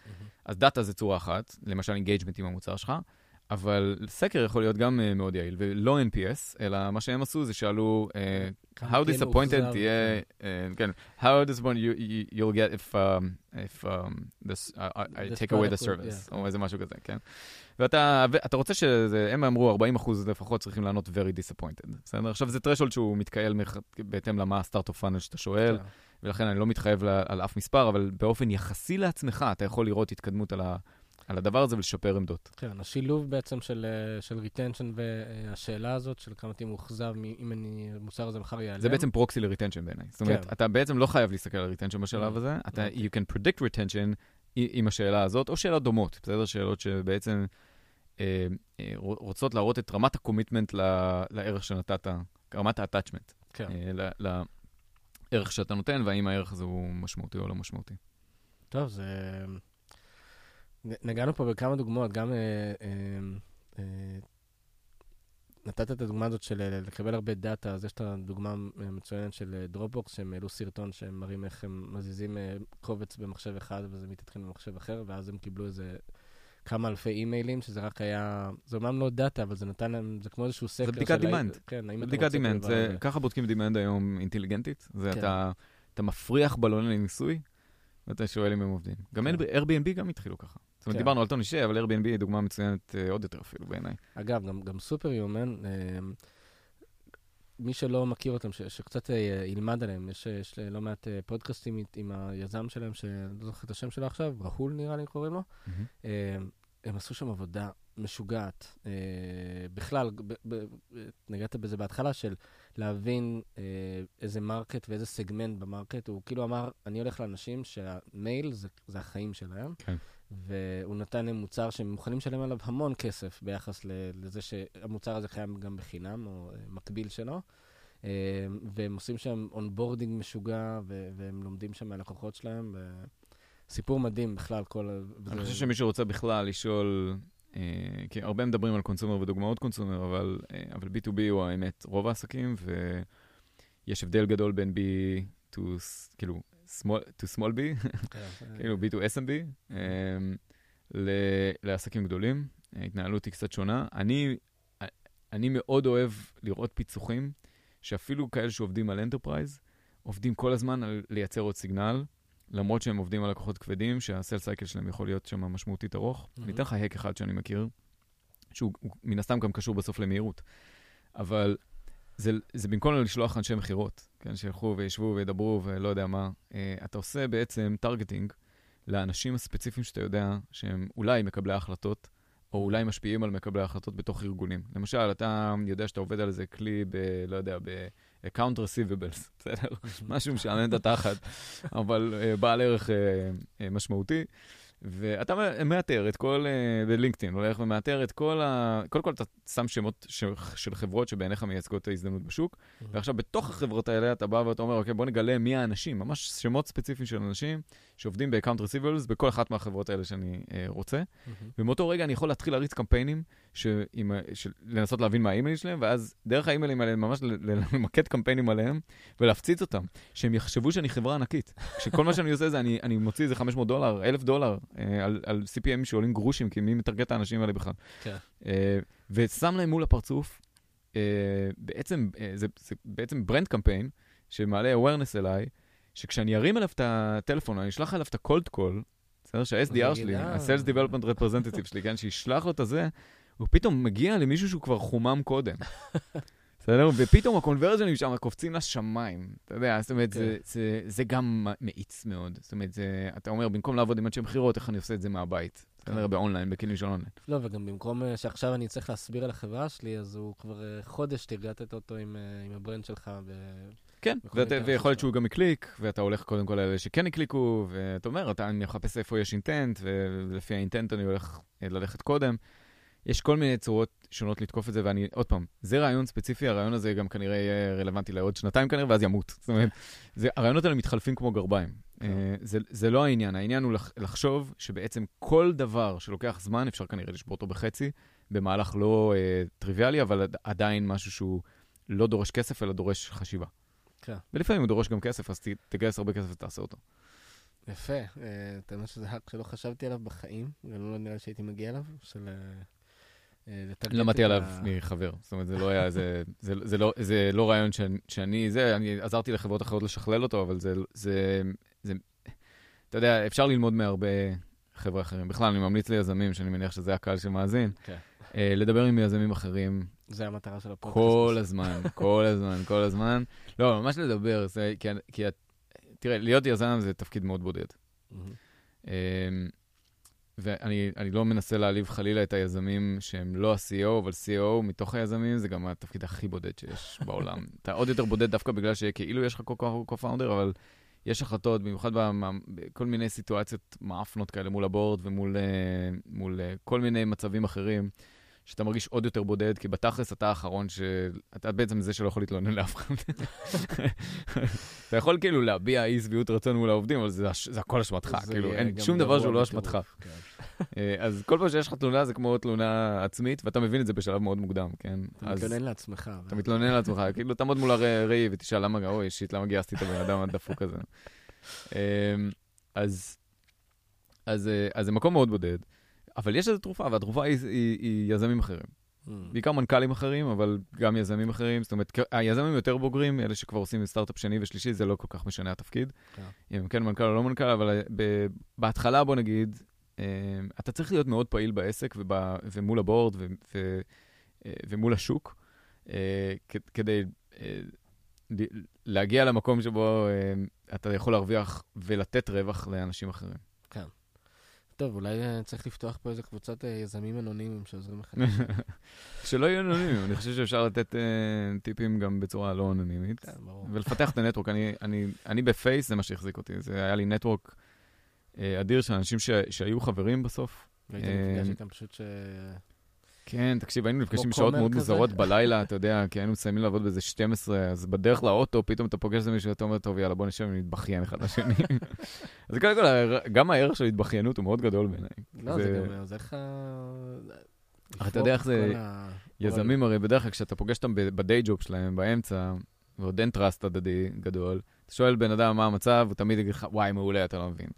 Speaker 2: אז דאטה זה צורה אחת, למשל engagement עם המוצר שלך, אבל סקר יכול להיות גם uh, מאוד יעיל, ולא NPS, אלא מה שהם עשו זה שאלו, uh,
Speaker 3: כמה
Speaker 2: how
Speaker 3: כן
Speaker 2: disappointed תהיה, uh, כן, how disappointed you, you, you'll get if, um, if um, this, I, I,
Speaker 3: This
Speaker 2: take away the service,
Speaker 3: yeah.
Speaker 2: או איזה משהו כזה, כן? ואתה רוצה שזה, הם אמרו 40 אחוז לפחות צריכים לענות very disappointed, בסדר? עכשיו זה threshold שהוא מתקבל מח- בהתאם למה ה-start of funnel שאתה שואל,
Speaker 3: כן.
Speaker 2: ולכן אני לא מתחייב על אף מספר, אבל באופן יחסי לעצמך אתה יכול לראות התקדמות על, ה, על הדבר הזה ולשפר עמדות.
Speaker 3: כן, השילוב בעצם של, אה, של retention והשאלה הזאת של כמה תהיה מאוכזב אם אני, המוצר הזה מחר ייעלם.
Speaker 2: זה בעצם proxy ל-retention בעיניי. זאת אומרת,
Speaker 3: כן.
Speaker 2: אתה בעצם לא חייב להסתכל על retention בשלב
Speaker 3: Mm.
Speaker 2: הזה, אתה,
Speaker 3: אוקיי.
Speaker 2: you can predict retention עם השאלה הזאת, או שאלות דומות, בסדר? שאלות שבעצם אה, אה, רוצות להראות את רמת ה-commitment לערך שנתת, רמת ה-attachment,
Speaker 3: כן.
Speaker 2: אה, לערך שאתה נותן, והאם הערך הזה הוא משמעותי או לא משמעותי.
Speaker 3: טוב, זה... נגענו פה בכמה דוגמאות, גם... אה, אה, אה, נתת את הדוגמה הזאת של לקבל הרבה דאטה, אז יש את הדוגמה אה, מצוינת של Dropbox, שהם העלו סרטון שהם מראים איך הם מזיזים קובץ במחשב אחד וזה מתעדכן במחשב אחר, ואז הם קיבלו איזה כמה אלפי אימיילים, שזה רק היה... זה אומנם לא דאטה, אבל זה נתן להם, זה כמו איזשהו סקר.
Speaker 2: בדיקת
Speaker 3: של האם-
Speaker 2: demand.
Speaker 3: כן, האם אתה
Speaker 2: בדיקת
Speaker 3: רוצה את
Speaker 2: זה,
Speaker 3: הדבר הזה.
Speaker 2: ככה בודקים demand היום אינטליגנטית. זה
Speaker 3: כן.
Speaker 2: אתה, אתה מפריח בלוני ניסוי, ואתה שואל אם הם עובדים. גם
Speaker 3: כן.
Speaker 2: Airbnb גם התחילו ככה. זאת אומרת,
Speaker 3: כן.
Speaker 2: דיברנו על טוני שי, אבל Airbnb היא דוגמה מצוינת אה, עוד יותר אפילו בעיניי.
Speaker 3: אגב, גם, גם סופר יומן, אה, מי שלא מכיר אותם, ש, שקצת אה, ילמד עליהם, יש, יש לא מעט אה, פודקאסטים עם, עם היזם שלהם, שלא זוכר את השם שלו עכשיו, ראול נראה לי קוראים לו. אה, הם עשו שם עבודה משוגעת. אה, בכלל, ב, ב, נגעת בזה בהתחלה, של להבין אה, איזה market ואיזה סגמנט במרקט. הוא כאילו אמר, אני הולך לאנשים שהמייל זה, זה החיים שלהם.
Speaker 2: כן.
Speaker 3: והוא נתן להם מוצר שהם מוכנים לשלם עליו המון כסף ביחס לזה שהמוצר הזה קיים גם בחינם, או אה, מקביל שלו. אה, והם עושים שם onboarding משוגע, והם לומדים שם מהלקוחות שלהם. סיפור מדהים בכלל, כל...
Speaker 2: אני חושב שמי שרוצה בכלל לשאול, כי הרבה מדברים על קונסומר ודוגמאות קונסומר, אבל, אה, אבל B2B הוא האמת רוב העסקים, ויש הבדל גדול בין B to, כאילו, small, to small B,
Speaker 3: כן,
Speaker 2: כאילו B to SMB, אה, ל- לעסקים גדולים. ההתנהלות היא קצת שונה. אני, אני מאוד אוהב לראות פיצוחים, שאפילו כאלה שעובדים על enterprise, עובדים כל הזמן על לייצר עוד signal, למרות שהם עובדים על לקוחות כבדים, שה-sales cycle שלהם יכול להיות שם משמעותית ארוך.
Speaker 3: מהמם.
Speaker 2: אני אתן לך hack אחד שאני מכיר, שהוא הוא מן הסתם גם קשור בסוף למהירות, אבל זה, זה במקום לשלוח אנשי מכירות, כן, שילכו וישבו וידברו ולא יודע מה, אה, אתה עושה בעצם targeting לאנשים הספציפיים שאתה יודע שהם אולי מקבלי ההחלטות, או אולי משפיעים על מקבלי ההחלטות בתוך ארגונים. למשל, אתה יודע שאתה עובד על איזה כלי ב... לא יודע, ב-account receivables, בסדר? משהו משעמם את התחת, אבל uh, בעל ערך uh, uh, משמעותי. ואתה מאתר את כל, בלינקדאין, הולך ומאתר את כל ה... קודם כל אתה שם שמות של, חברות שבעיניך מייצגות את ההזדמנות בשוק, ועכשיו בתוך החברות האלה אתה בא ואתה אומר, אוקיי, בוא נגלה מי האנשים, ממש שמות ספציפיים של אנשים שעובדים ב-account receivables בכל אחת מהחברות האלה שאני רוצה.
Speaker 3: מהמם.
Speaker 2: ומאותו רגע אני יכול להתחיל להריץ קמפיינים, שעם, של, לנסות להבין מה האימיילים שלהם, ואז דרך האימיילים האלה ממש למקד קמפיינים עליהם, ולהפציץ אותם, שהם יחשבו שאני חברה ענקית. שכל מה שאני עושה זה אני, אני מוציא איזה 500 דולר, 1,000 דולר, אה, על, על CPM שעולים גרושים, כי מי מטרגט את האנשים האלה בכלל.
Speaker 3: כן.
Speaker 2: אה, ושם להם מול הפרצוף, אה, בעצם, אה, זה, זה בעצם ברנד קמפיין, שמעלה awareness אליי, שכשאני ארים אליו את הטלפון, אני אשלח אליו את ה-cold call, בסדר? שה-SDR שלי. ה-Sales Development Representative שלי, כן, שישלח לו את הזה, הוא פתאום מגיע למישהו שהוא כבר חומם קודם. בסדר? ופתאום ה-conversion שם קופצים לשמיים. אתה יודע, זאת אומרת, זה,
Speaker 3: כן.
Speaker 2: זה, זה גם מאיץ מאוד. זאת אומרת, זה, אתה אומר, במקום לעבוד עם אנשי מכירות, איך אני עושה את זה מהבית? בסדר? באונליין, בכלים של אונליין.
Speaker 3: לא, וגם במקום אה, שעכשיו אני צריך להסביר על החברה שלי, אז הוא כבר אה, חודש תרגטת אותו עם, אה, עם ה-brand שלך. ו...
Speaker 2: כן, ואת- ויכול להיות. שהוא גם הקליק, ואתה הולך קודם כל על אלה שכן הקליקו, ואתה אומר, אתה, אני מחפש איפה יש אינטנט, ולפי האינטנט אני הולך ללכת קודם. יש כל מיני צורות שונות לתקוף את זה, ואני, עוד פעם, זה רעיון ספציפי, הרעיון הזה גם כנראה יהיה רלוונטי לעוד שנתיים כנראה, ואז ימות. זאת אומרת, זה, הרעיונות האלה מתחלפים כמו גרביים. אה, זה, זה לא העניין, העניין הוא לח, לחשוב שבעצם כל דבר שלוקח זמן, אפשר כנראה לשבור אותו בחצי, במהלך לא אה, טריוויאלי, אבל עד- עדיין משהו שהוא לא דורש כסף, אלא דורש חשיבה.
Speaker 3: כן.
Speaker 2: ולפעמים הוא דורש גם כסף, אז תגייס הרבה כסף ותעשה אותו.
Speaker 3: יפה, אה, אתה יודע שזה האק שלא חשבתי עליו בחיים, גם לא נראה לי שהייתי מגיע אליו, של... אה,
Speaker 2: למדתי עליו מחבר. זאת אומרת, זה לא היה, זה, לא, לא רעיון שאני, זה, אני עזרתי לחברות אחרות לשכלל אותו, אבל זה, אתה יודע, אפשר ללמוד מהרבה חבר'ה אחרים. בכלל, אני ממליץ ליזמים, שאני מניח שזה הקהל שמאזין,
Speaker 3: כן.
Speaker 2: אה, לדבר עם יזמים אחרים
Speaker 3: זה המטרה של הפודקאסט.
Speaker 2: כל. הזמן, כל הזמן, כל הזמן. לא, ממש לדבר, כי, תראה, להיות יזם זה תפקיד מאוד בודד. ואני אני לא מנסה להעליב חלילה את היזמים שהם לא ה-CEO, אבל CEO מתוך היזמים זה גם התפקיד הכי בודד שיש בעולם. אתה עוד יותר בודד דווקא בגלל שכאילו יש לך co-founder, אבל יש החלטות, במיוחד במ- בכל מיני סיטואציות מעפנות כאלה מול הבורד ומול אה, מול, אה, כל מיני מצבים אחרים, שאתה מרגיש עוד יותר בודד, כי בתכלס אתה האחרון ש... אתה בעצם זה שלא יכול להתלונן לאף אחד. אתה יכול כאילו להביע אי שביעות רצון מול העובדים, אבל זה, הכל אשמתך, כאילו, אין שום דבר שהוא לא אשמתך.
Speaker 3: כן.
Speaker 2: אה, אז כל פעם שיש לך תלונה זה כמו תלונה עצמית, ואתה מבין את זה בשלב מאוד מוקדם, כן?
Speaker 3: אתה מתלונן לעצמך.
Speaker 2: אתה מתלונן לעצמך, כאילו תעמוד מול הראי ותשאל למה, אוי, שיט, למה גייסתי את הבן אדם הדפוק הזה? אז, אה, אז זה מקום מאוד בודד, אבל יש איזו תרופה, והתרופה היא, היא, היא יזמים אחרים.
Speaker 3: Mm.
Speaker 2: בעיקר מנכ"לים אחרים, אבל גם יזמים אחרים. זאת אומרת, היזמים יותר בוגרים, אלה שכבר עושים סטארט-אפ שני ושלישי, זה לא כל כך משנה התפקיד.
Speaker 3: כן.
Speaker 2: אם כן מנכ"ל או לא מנכ"ל, אבל ב- בהתחלה, בוא נגיד, אה, אתה צריך להיות מאוד פעיל בעסק וב- ומול הבורד ו- ו- אה, ומול השוק, אה, כדי אה, להגיע למקום שבו אה, אתה יכול להרוויח ולתת רווח לאנשים אחרים.
Speaker 3: טוב, אולי אה, צריך לפתוח פה איזה קבוצת אה, יזמים אנונימיים שעוזרים לך.
Speaker 2: שלא יהיו אנונימיים, אני חושב שאפשר לתת אה, טיפים גם בצורה לא אנונימית.
Speaker 3: כן, ברור.
Speaker 2: ולפתח את הנטוורק. אני, אני, אני בפייס, זה מה שהחזיק אותי. זה היה לי נטוורק אדיר של אנשים ש, שהיו חברים בסוף.
Speaker 3: והיית נפגש איתם פשוט ש...
Speaker 2: כן, תקשיב, היינו נפגשים בשעות מאוד? מוזרות בלילה, אתה יודע, כי היינו מסיימים לעבוד באיזה 12, אז בדרך לאוטו, פתאום אתה פוגש איזה מישהו, אתה אומר, טוב, יאללה, בוא נשב ונתבכיין אחד לשני. אז קודם כל, גם הערך של התבכיינות הוא מאוד גדול בעיניי.
Speaker 3: לא,
Speaker 2: זה-
Speaker 3: גם עוזר לך...
Speaker 2: אתה יודע איך זה- יזמים הרי בדרך כלל כשאתה פוגש אותם בדיי ג'וב שלהם, באמצע, ועוד אין טראסט הדדי גדול, אתה שואל בן אדם מה המצב, הוא תמיד יגיד לך, וואי, מעולה, אתה לא מבין.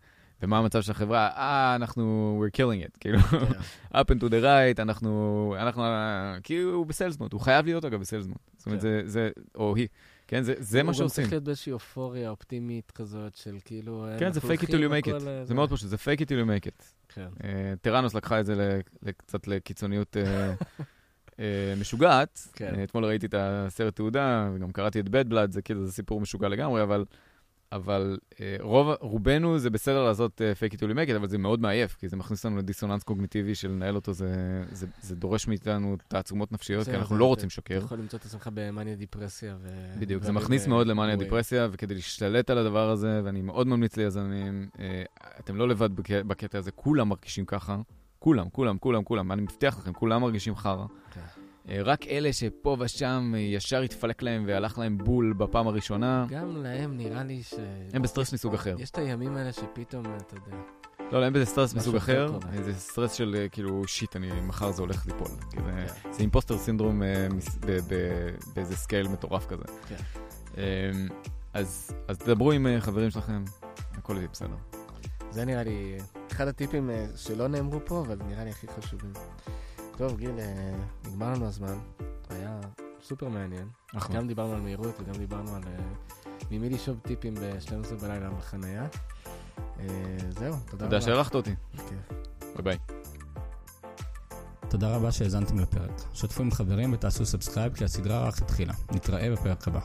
Speaker 2: ומה המצב של החברה? אה, אנחנו, we're killing it, כאילו,
Speaker 3: כן.
Speaker 2: up and to the right, אנחנו, אנחנו, כי הוא בסיילסמוט, הוא חייב להיות אגב בסיילסמוט. זאת אומרת,
Speaker 3: כן.
Speaker 2: זה, זה, או היא, כן, זה, זה מה
Speaker 3: הוא גם
Speaker 2: שעושים.
Speaker 3: צריך להיות באיזושהי אופוריה אופטימית כזאת של כאילו...
Speaker 2: כן, זה fake it till you make it. זה מאוד פשוט, זה fake it till you make it.
Speaker 3: כן.
Speaker 2: אה, טראנוס לקחה את זה קצת לקיצוניות אה, אה, משוגעת.
Speaker 3: כן.
Speaker 2: אה, אתמול ראיתי את הסרט תעודה, וגם קראתי את bad blood, זה כאילו, זה סיפור משוגע לגמרי, אבל, אבל אה, רוב, רובנו זה בסדר לעשות אה, fake it you make it, אבל זה מאוד מעייף, כי זה מכניס אותנו לדיסוננס קוגניטיבי של לנהל אותו, זה, זה, זה דורש מאיתנו תעצומות נפשיות, כי אנחנו
Speaker 3: זה-
Speaker 2: לא
Speaker 3: אתה-
Speaker 2: רוצים לשקר.
Speaker 3: אתה יכול למצוא את עצמך במאניה דיפרסיה ו...
Speaker 2: בדיוק, זה מכניס מאוד למאניה. דיפרסיה, וכדי להשתלט על הדבר הזה, ואני מאוד ממליץ ליזמים, אה, אתם לא לבד בק- בקטע הזה, כולם מרגישים ככה, כולם, כולם, כולם, כולם, אני מבטיח לכם, כולם מרגישים חרא. אה, רק אלה שפה ושם אה, ישר התפלק להם והלך להם בול בפעם הראשונה,
Speaker 3: גם להם נראה לי ש...
Speaker 2: הם בסטרס מסוג אחר.
Speaker 3: יש את הימים האלה שפתאום, אתה יודע...
Speaker 2: לא, לא, הם באיזה סטרס מסוג
Speaker 3: אחר.
Speaker 2: איזה סטרס של אה, כאילו, shit, אני, מחר זה הולך ליפול. זה-
Speaker 3: כן.
Speaker 2: זה imposter syndrome אה, באיזה scale מטורף כזה.
Speaker 3: כן.
Speaker 2: אה, אז אז תדברו עם אה, חברים שלכם, הכל יהיה בסדר.
Speaker 3: זה נראה לי אחד הטיפים אה, שלא נאמרו פה, אבל נראה לי הכי חשובים. טוב, גיל, אה, נגמר לנו הזמן. היה סופר מעניין.
Speaker 2: אחלה.
Speaker 3: גם דיברנו על מהירות וגם דיברנו על אה, ממי לשאוב טיפים ב-12 בלילה בחנייה. אה, זהו, תודה רבה.
Speaker 2: תודה שאירחת אותי. ביי ביי.
Speaker 1: תודה רבה שהאזנתם לפרק. שתפו עם חברים ותעשו subscribe כי הסדרה רק התחילה. נתראה בפרק הבא.